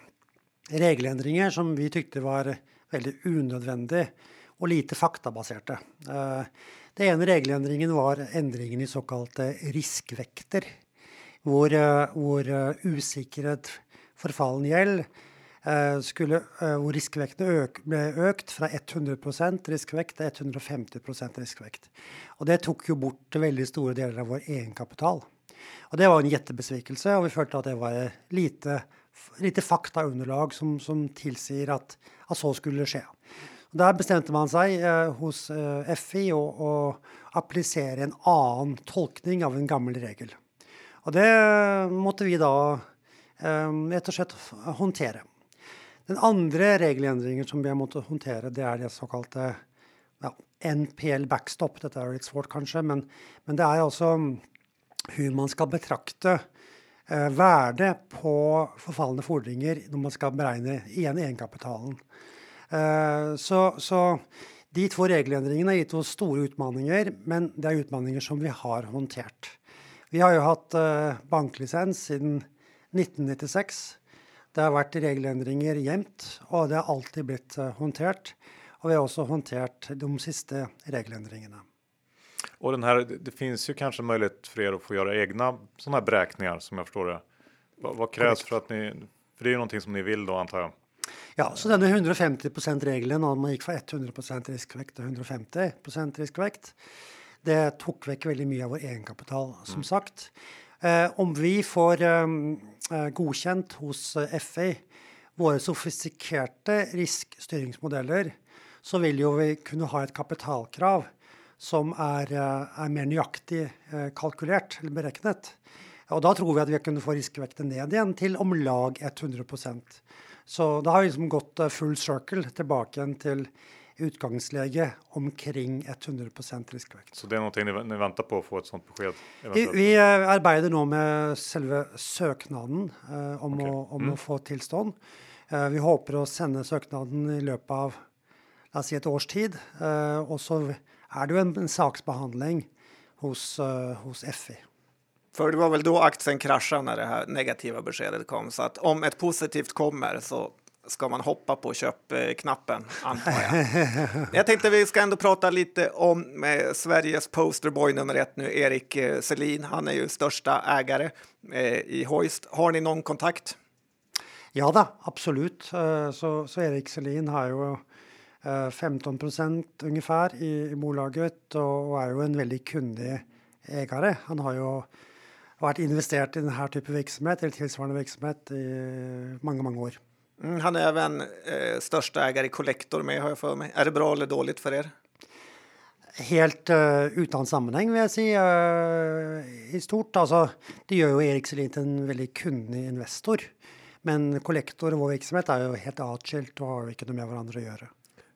regeländringar som vi tyckte var väldigt onödvändiga och lite faktabaserade. Eh, den ena regeländringen var ändringen i så kallade eh, riskväkter. Hvor, eh, hvor uh, eh, usikret förfallen gäld eh, skulle, eh, hvor ök, øk, ble 100% riskvekt 150 riskvekt. Och det tog ju bort väldigt stora delar av vår egenkapital. Och det var en jättebesvikelse och vi kände att det var lite, lite faktaunderlag som, som tillsäger att, att så skulle ske. Och där bestämde man sig eh, hos eh, FI och, och applicera en annan tolkning av en gammal regel. Och det måste vi da eh, rett og slett håndtere. Den andre regeländringen som vi har måttet håndtere, det är det såkalte ja, NPL backstop. Dette er lite litt svårt, kanske, men, men det är altså hur man ska betrakta eh, värde på förfallna fordringar när man ska beräkna igen egenkapitalen. Eh, så, så, de två regeländringarna har gett oss stora utmaningar, men det är utmaningar som vi har hanterat. Vi har ju haft eh, banklicens sedan 1996. Det har varit regeländringar jämt och det har alltid blivit eh, hanterat. Och vi har också hanterat de sista regeländringarna. Och den här, det finns ju kanske möjlighet för er att få göra egna sådana här beräkningar som jag förstår det. Vad, vad krävs Correct. för att ni, för det är ju någonting som ni vill då antar jag? Ja, så den 150% regeln om man gick från 100 riskvekt till 150% riskvekt. Det tog väck väldigt mycket av vår egenkapital som mm. sagt. Eh, om vi får ehm, eh, godkänt hos eh, FA våra sofistikerade riskstyringsmodeller så vill ju vi kunna ha ett kapitalkrav som är, eh, är mer nöjaktigt eh, kalkylerat eller beräknat. Och då tror vi att vi kan få riskvekten ned igen till om lag 100% Så det har liksom gått full circle tillbaka till utgångsläge omkring 100 riskvekt. Så det är någonting ni, ni, väntar på att få ett sådant besked? Vi, vi arbetar nu med själva söknaden eh, om, okay. å, om mm. å få tillstånd. Eh, vi hoppas att sända söknaden i löpet av låt säga ett års tid. Eh, och så är det ju en, en saksbehandling hos, uh, hos FI. För det var väl då aktien kraschade när det här negativa beskedet kom. Så att om ett positivt kommer så ska man hoppa på köpknappen, antar jag. jag tänkte vi ska ändå prata lite om eh, Sveriges posterboy nummer ett nu, Erik eh, Selin. Han är ju största ägare i Hoist. Har ni någon kontakt? Ja då, absolut. Så, så Erik Selin har ju 15 eh, procent ungefär i, i bolaget och, och är ju en väldigt kunnig ägare. Han har ju varit investerat i den här typen av verksamhet eller tillsvarande verksamhet i många, många år. Mm, han är även eh, största ägare i Collector med har jag för mig. Är det bra eller dåligt för er? Helt uh, utan sammanhang vill jag säga uh, i stort. Alltså, det gör ju Erik Selin till en väldigt kunnig investor. Men Collector och vår verksamhet är ju helt avskilt och har inte med varandra att göra.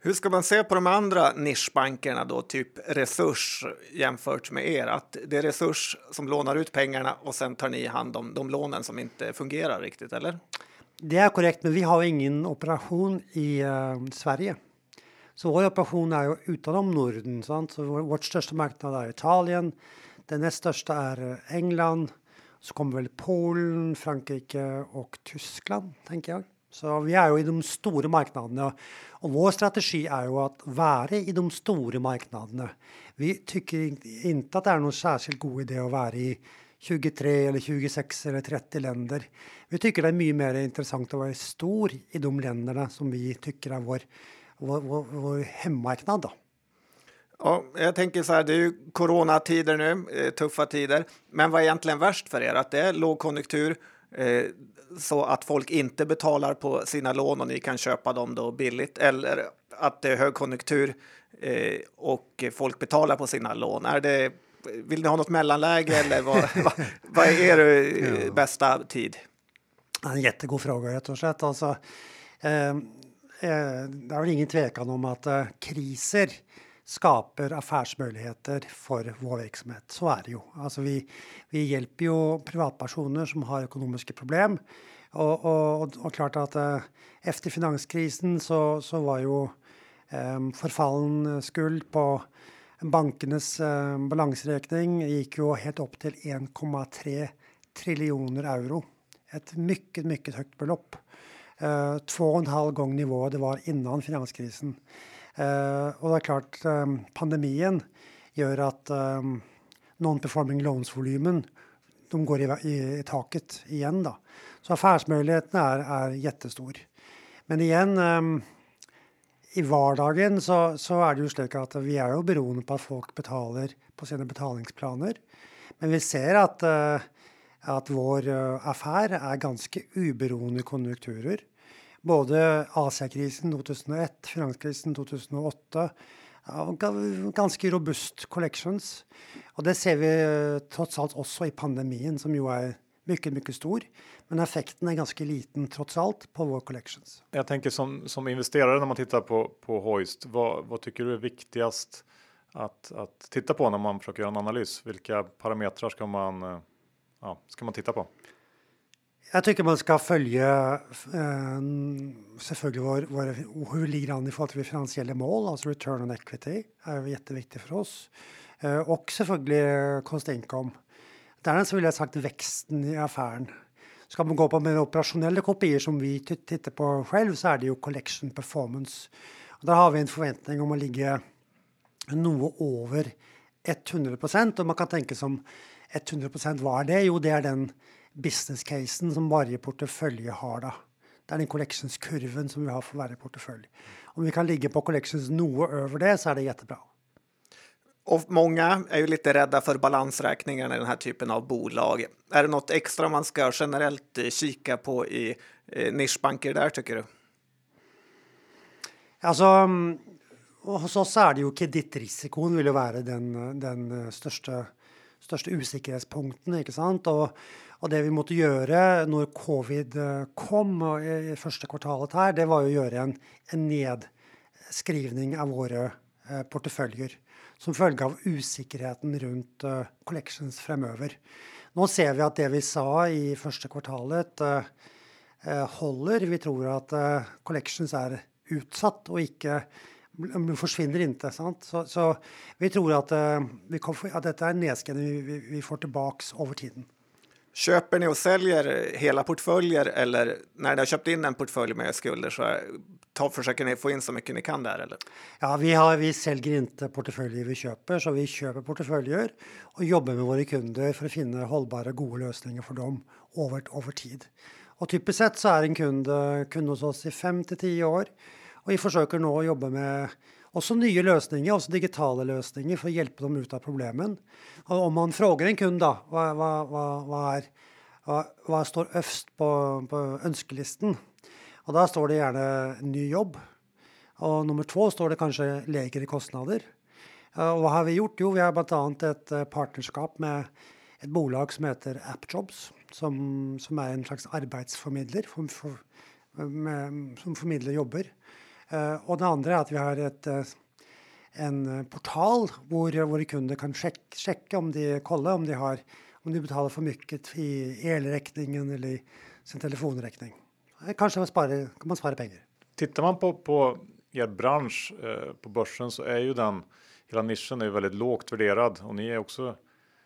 Hur ska man se på de andra nischbankerna då, typ Resurs jämfört med er? Att det är Resurs som lånar ut pengarna och sen tar ni hand om de lånen som inte fungerar riktigt, eller? Det är korrekt, men vi har ingen operation i uh, Sverige. Så vår operation är ju utom Norden. Sant? Så vår, vårt största marknad är Italien. Den näst största är eh, England. Så kommer väl Polen, Frankrike och Tyskland, tänker jag. Så vi är ju i de stora marknaderna och vår strategi är ju att vara i de stora marknaderna. Vi tycker inte att det är någon särskilt god idé att vara i 23 eller 26 eller 30 länder. Vi tycker det är mycket mer intressant att vara stor i de länderna som vi tycker är vår, vår, vår, vår hemmamarknad. Då. Ja, jag tänker så här, det är ju coronatider nu, eh, tuffa tider. Men vad är egentligen värst för er? Att det är lågkonjunktur så att folk inte betalar på sina lån och ni kan köpa dem då billigt eller att det är högkonjunktur eh, och folk betalar på sina lån? Är det vill ni ha något mellanläge eller vad, vad, vad är er ja. bästa tid? En jättegod fråga rätt och slett. Eh, eh, det är väl ingen tvekan om att eh, kriser skapar affärsmöjligheter för vår verksamhet. Så är det ju. Alltså vi, vi hjälper ju privatpersoner som har ekonomiska problem. Och, och, och klart att äh, efter finanskrisen så, så var ju äh, förfallen skuld på bankernas äh, balansräkning gick ju helt upp till 1,3 triljoner euro. Ett mycket, mycket högt belopp. Eh, två och en halv gång nivå det var innan finanskrisen. Eh, och det är klart, ehm, pandemin gör att ehm, non-performing loans-volymen de går i, i, i, taket igen. Då. Så affärsmöjligheterna är, är jättestor. Men igjen, ehm, i vardagen så, så, är det ju slik att vi är ju beroende på att folk betalar på sina betalningsplaner. Men vi ser att, uh, att vår eh, affär är ganska oberoende konjunkturer. Både Asiakrisen 2001, finanskrisen 2008 ganske robust collections. Og det ser vi eh, trots alt også i pandemien, som jo er mycket, mycket stor. Men effekten är ganska liten trots allt på vår collections. Jag tänker som, som investerare när man tittar på, på Hoist, vad, vad tycker du är viktigast att, att titta på när man försöker göra en analys? Vilka parametrar ska man, eh, ja, ska man titta på? Jag tycker man ska följa eh, selvfølgelig var, vår, hvor ligger an i förhållande till finansiella mål, alltså return on equity är jätteviktigt för oss. Eh, och självklart cost income. Dernest vill jag sagt växten i affären. Ska man gå på med operationella kopior som vi tittar på själv så är det ju collection performance. Och där har vi en förväntning om att ligga något över 100 procent och man kan tänka som 100 procent, vad är det? Jo, det är den business-casen som varje portefølje har. da. Det er den collections-kurven som vi har for hver portefølje. Om vi kan ligga på collections noe över det, så är det jättebra. Och många är ju lite rädda för balansräkningarna i den här typen av bolag. Är det något extra man ska generellt kika på i eh, nischbanker där, tycker du? Alltså, mm, hos oss är det ju kreditrisken vill ju vara den, den största, största osäkerhetspunkten, inte sant? Och och det vi måste göra när covid eh, kom i första kvartalet här, det var att göra en, en nedskrivning av våra eh, portföljer som följd av osäkerheten runt eh, collections framöver. Nu ser vi att det vi sa i första kvartalet håller. Vi tror att collections är utsatt och inte försvinner inte. Sant? Så, så vi tror att, vi kommer, att detta är en nedskrivning vi, vi får tillbaka över tiden. Köper ni och säljer hela portföljer eller när ni har köpt in en portfölj med skulder så ta, försöker ni få in så mycket ni kan där? Eller? Ja, vi, har, vi säljer inte portföljer vi köper, så vi köper portföljer och jobbar med våra kunder för att finna hållbara, goda lösningar för dem över, över tid. Och typiskt sett så är en kund, kund hos oss i 5 till 10 år och vi försöker nu jobba med Også nya lösningar, også digitala lösningar för att hjälpa dem ut av problemen. Og om man frågar en kund då, vad, hva, hva, er, hva, står øverst på, på önskelistan? Och da står det gärna ny jobb. Och nummer två står det kanske lägre kostnader. Och vad har vi gjort? Jo, vi har bland annat ett eh, partnerskap med ett bolag som heter AppJobs som, som är en slags arbetsförmedlare for, for, med, som förmedlar jobber. Eh, uh, och det andra är att vi har ett, uh, eh, en portal där våra kunder kan checka om de kolla om de har om de betalar för mycket i elräkningen eller i sin telefonräkning. Eh, Kanske man sparar, kan man spara pengar. Tittar man på, på er bransch eh, på börsen så är ju den hela nischen är väldigt lågt värderad och ni är också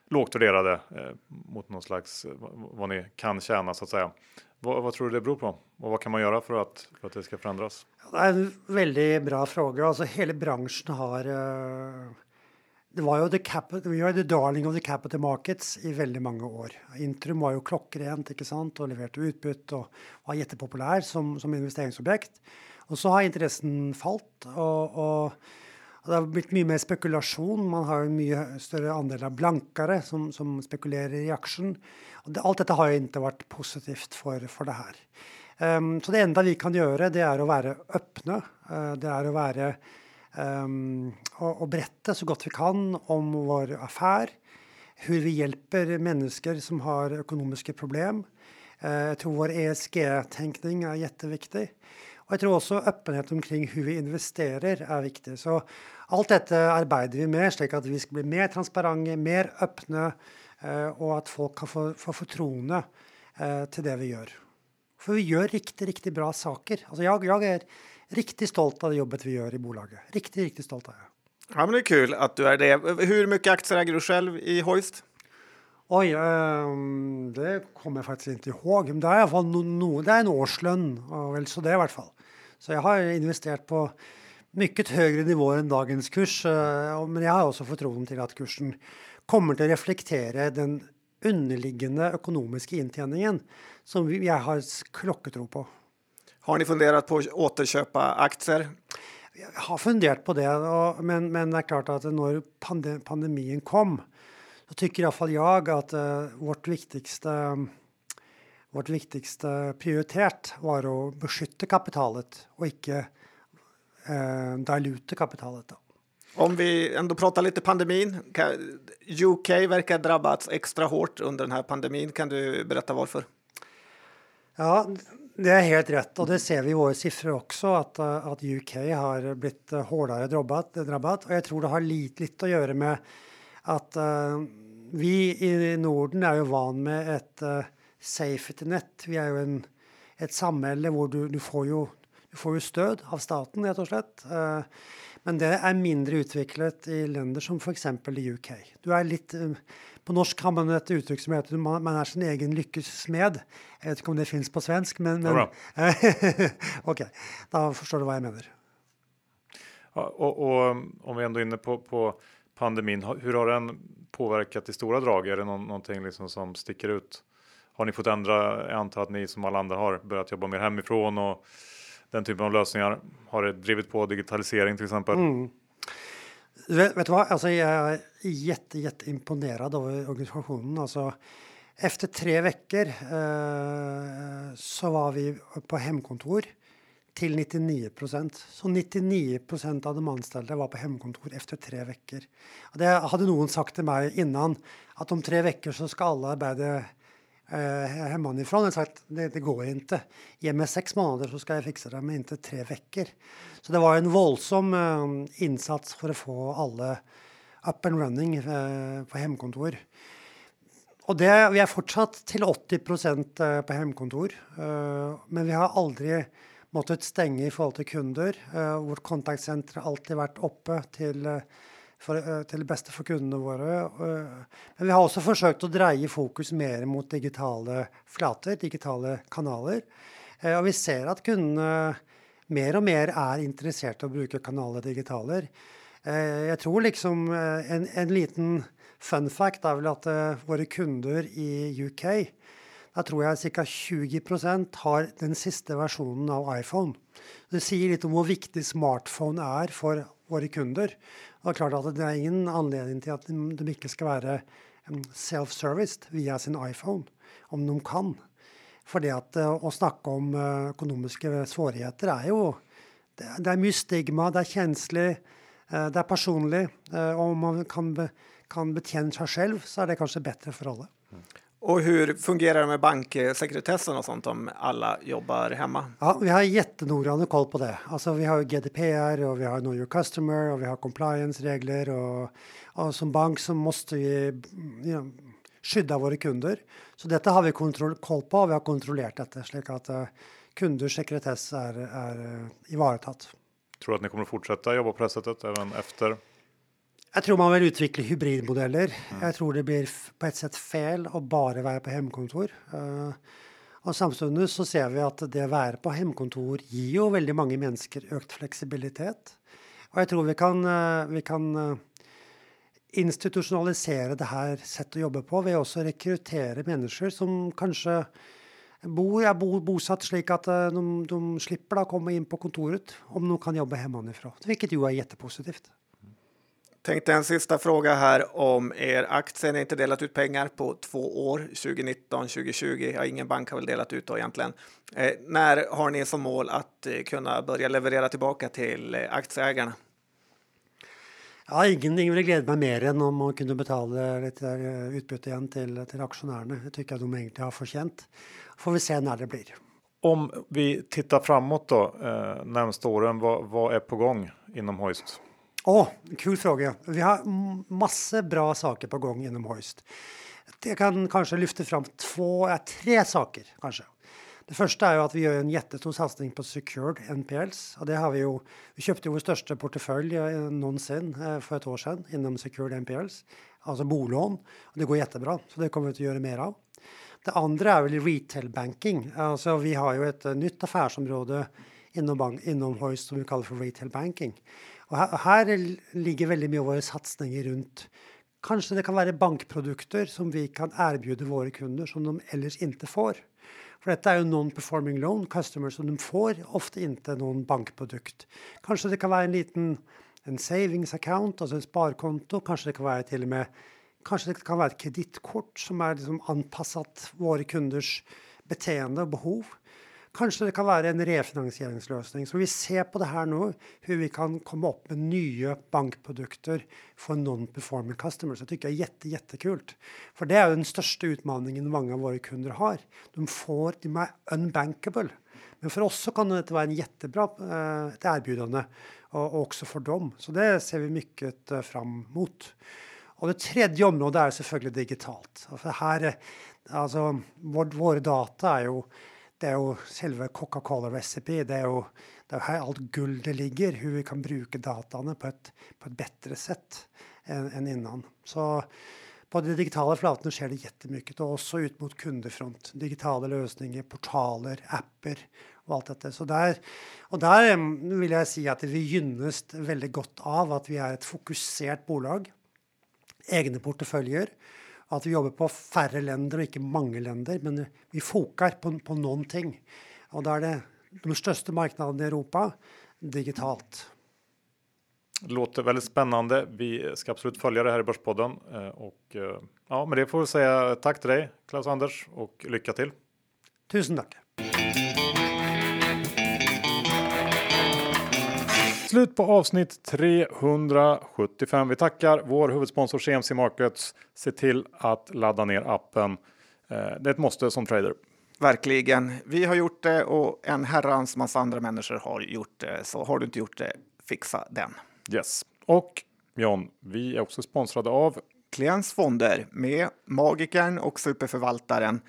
lågt värderade eh, mot någon slags eh, vad ni kan tjäna så att säga. Vad, vad, tror du det beror på och vad kan man göra för att, för att det ska förändras? Det är en väldigt bra fråga. Alltså hela branschen har uh, det var ju the capital, vi var the darling of the capital markets i väldigt många år. Intrum var ju klockrent, inte sant, och levererade utbyte och var jättepopulär som, som investeringsobjekt. Och så har intressen fallit och, och Alltså, det har blivit mycket mer spekulation. Man har en mycket större andel av blankare som, som spekulerar i aktien. Det, allt detta har inte varit positivt för, för det här. Um, så det enda vi kan göra det är att vara öppna. Uh, det är att vara um, och, och, berätta så gott vi kan om vår affär. Hur vi hjälper människor som har ekonomiska problem. Uh, jag tror vår ESG-tänkning är jätteviktig. Och jag tror också öppenhet omkring hur vi investerar är viktigt. Så allt detta arbetar vi med så att vi ska bli mer transparenta, mer öppna eh, och att folk kan få, få förtroende eh, till det vi gör. För vi gör riktigt, riktigt bra saker. Alltså jag, jag är riktigt stolt av det jobbet vi gör i bolaget. Riktigt, riktigt stolt av det. Ja, men det är kul att du är det. Hur mycket aktier äger du själv i Hoist? Oj, um, det kommer jag faktiskt inte ihåg. Det är i alla fall no, no, det är en årslön, väl så det i alla fall. Så jag har investerat på mycket högre nivåer än dagens kurs, uh, men jag har också förtroende till att kursen kommer att reflektera den underliggande ekonomiska intjäningen som jag har klocketro på. Har ni funderat på att återköpa aktier? Jag har funderat på det, men, men det är klart att när pandemin kom så tycker i alla fall jag att uh, vårt viktigaste vårt viktigaste prioritet var att beskytta kapitalet och inte uh, diluta kapitalet. Då. Om vi ändå pratar lite pandemin. UK verkar drabbats extra hårt under den här pandemin. Kan du berätta varför? Ja, det är helt rätt och det ser vi i våra siffror också att, att UK har blivit hårdare drabbat, drabbat och jag tror det har lite, lite att göra med att uh, vi i Norden är ju van med ett uh, safety net. Vi är ju en, ett samhälle där du, du, får ju, du får ju stöd av staten helt och slett. Uh, men det är mindre utvecklat i länder som för exempel i UK. Du är lite, på norsk har man ett uttryck som heter man, man är sin egen lyckes smed. Jag vet inte om det finns på svensk, men... men Okej, okay, då förstår du vad jag menar. Ja, och, och, om vi ändå är inne på, på pandemin, hur har den påverkat i stora drag? Är det någon, någonting liksom som sticker ut? Har ni fått ändra? Jag antar att ni som alla andra har börjat jobba mer hemifrån och den typen av lösningar. Har det drivit på digitalisering till exempel? Mm. Vet, vet, du vad? Alltså, jag är jätte, jätteimponerad av organisationen. Alltså, efter tre veckor eh, så var vi på hemkontor till 99 procent. Så 99 procent av de anställda var på hemkontor efter tre veckor. Det hade någon sagt till mig innan att om tre veckor så ska alla arbeta eh, hemifrån. Jag sagt det, det går inte. Ge mig sex månader så ska jag fixa det, men inte tre veckor. Så det var en våldsam eh, insats för att få alla up and running eh, på hemkontor. Och det, vi är fortsatt till 80 procent eh, på hemkontor, eh, men vi har aldrig måttet stänga i förhållande till kunder. Eh, uh, vårt kontaktcenter har alltid varit uppe till eh, för, eh, till det bästa för kunderna våra. Men vi har också försökt att dra fokus mer mot digitala flator, digitala kanaler. Eh, och vi ser att kunderna mer och mer är intresserade av att bruka kanaler digitaler. Jag tror liksom en, en liten fun fact är väl att våra kunder i UK, där tror jag cirka 20 procent har den sista versionen av iPhone. Det säger lite om hur viktig smartphone är för våra kunder. Og det är klart att det är ingen anledning till att de, ikke inte ska vara self-serviced via sin iPhone, om de kan. För det att eh, å snakke om eh, økonomiske ekonomiska svårigheter är ju, det, er är mycket stigma, det är känsligt, eh, det är personligt Og om man kan, kan betjäna sig själv så är det kanske bättre för alla. Mm. Och hur fungerar det med banksekretessen och sånt om alla jobbar hemma? Ja, vi har jättenoggrann koll på det. Alltså, vi har GDPR och vi har Know Your Customer och vi har compliance-regler och, och, som bank så måste vi you know, skydda våra kunder. Så detta har vi kontroll, koll på och vi har kontrollerat detta så att uh, kunders sekretess är, är uh, ivaratatt. Tror du att ni kommer att fortsätta jobba på det sättet även efter jag tror man vill utveckla hybridmodeller. Mm. Jag tror det blir på ett sätt fel att bara vara på hemkontor. Uh, och samtidigt så ser vi att det att vara på hemkontor ger ju väldigt många människor ökad flexibilitet. Och jag tror vi kan, uh, vi kan uh, institutionalisera det här sättet att jobba på. Vi också rekrytera människor som kanske bor, är bo, bosatt slik att de, de slipper komma in på kontoret om de kan jobba hemifrån, vilket ju är jättepositivt. Tänkte en sista fråga här om er aktie. Ni har inte delat ut pengar på två år, 2019, 2020. Ja, ingen bank har väl delat ut då egentligen. Eh, när har ni som mål att eh, kunna börja leverera tillbaka till eh, aktieägarna? Ja, ingenting vill glädja mig mer än om man kunde betala lite eh, utbyte igen till, till aktionärerna. Det tycker jag de egentligen har förtjänt. Får vi se när det blir. Om vi tittar framåt då, eh, närmsta åren, vad, vad är på gång inom Hoist? Åh, oh, kul fråga. Vi har massor bra saker på gång inom Hoist. Jag kan kanske lyfta fram två, ja, tre saker kanske. Det första är att vi gör en jättestor satsning på secured NPLs. Och det har vi ju, vi köpte vår största portfölj eh, någonsin eh, för ett år sedan inom secured NPLs, alltså bolån. Och det går jättebra, så det kommer vi att göra mer av. Det andra är väl retail banking. Alltså vi har ju ett eh, nytt affärsområde inom, bank, inom Hoist som vi kallar för retail banking. Og här, her ligger väldigt mycket av våra satsningar runt Kanske det kan vara bankprodukter som vi kan erbjuda våra kunder som de ellers inte får. För dette är ju non-performing loan customers som de får ofta inte någon bankprodukt. Kanske det kan vara en liten en savings account, alltså ett sparkonto. Kanske det kan vara til og med Kanskje det kan være ett kreditkort som är liksom anpasset våra kunders beteende och behov. Kanske det kan vara en refinansieringslösning. Så vi ser på det här nu, hur vi kan komma upp med nya bankprodukter för non-performing customers. Det tycker jag är jätte, jättekult. För det är den största utmaningen många av våra kunder har. De får, de är unbankable. Men för oss så kan det vara en jättebra eh, ett erbjudande och också för dem. Så det ser vi mycket eh, fram emot. Och det tredje området är selvfølgelig digitalt. För här, eh, alltså, vår, våra data är ju det är ju själva Coca-Cola recipe. Det är ju det är här allt guld ligger, hur vi kan bruka datan på ett, på ett bättre sätt än, än innan. Så på de digitala flatorna sker det jättemycket och också ut mot kundfront. Digitala lösningar, portaler, appar och allt detta. Så där, och där vill jag säga att vi gynnas väldigt gott av att vi är ett fokuserat bolag egna portföljer. Att vi jobbar på färre länder och inte många länder, men vi fokar på, på någonting. Och då är det de största marknaderna i Europa digitalt. Det låter väldigt spännande. Vi ska absolut följa det här i Börspodden eh, och eh, ja, med det får vi säga tack till dig Klaus Anders och lycka till. Tusen tack. Slut på avsnitt 375. Vi tackar vår huvudsponsor CMC Markets. Se till att ladda ner appen. Eh, det är ett måste som trader. Verkligen. Vi har gjort det och en herrans massa andra människor har gjort det. Så har du inte gjort det, fixa den. Yes. Och John, vi är också sponsrade av Klients fonder med magikern och superförvaltaren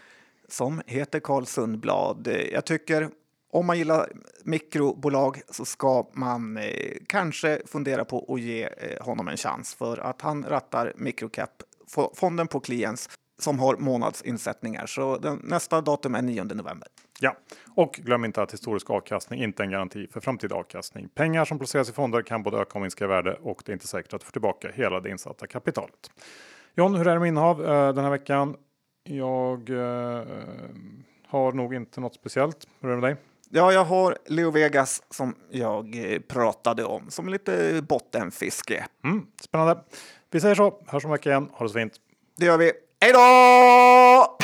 som heter Carl Sundblad. Jag tycker om man gillar mikrobolag så ska man eh, kanske fundera på att ge eh, honom en chans för att han rattar microcap fonden på Clients som har månadsinsättningar. Så den, nästa datum är 9 november. Ja, och glöm inte att historisk avkastning inte är en garanti för framtida avkastning. Pengar som placeras i fonder kan både öka och minska i värde och det är inte säkert att du får tillbaka hela det insatta kapitalet. John, hur är det med innehav eh, den här veckan? Jag eh, har nog inte något speciellt. Hur är det med dig? Ja, jag har Leo Vegas som jag eh, pratade om som lite bottenfiske. Mm, spännande. Vi säger så. Hörs om veckan igen. Ha det så fint. Det gör vi. Hej då!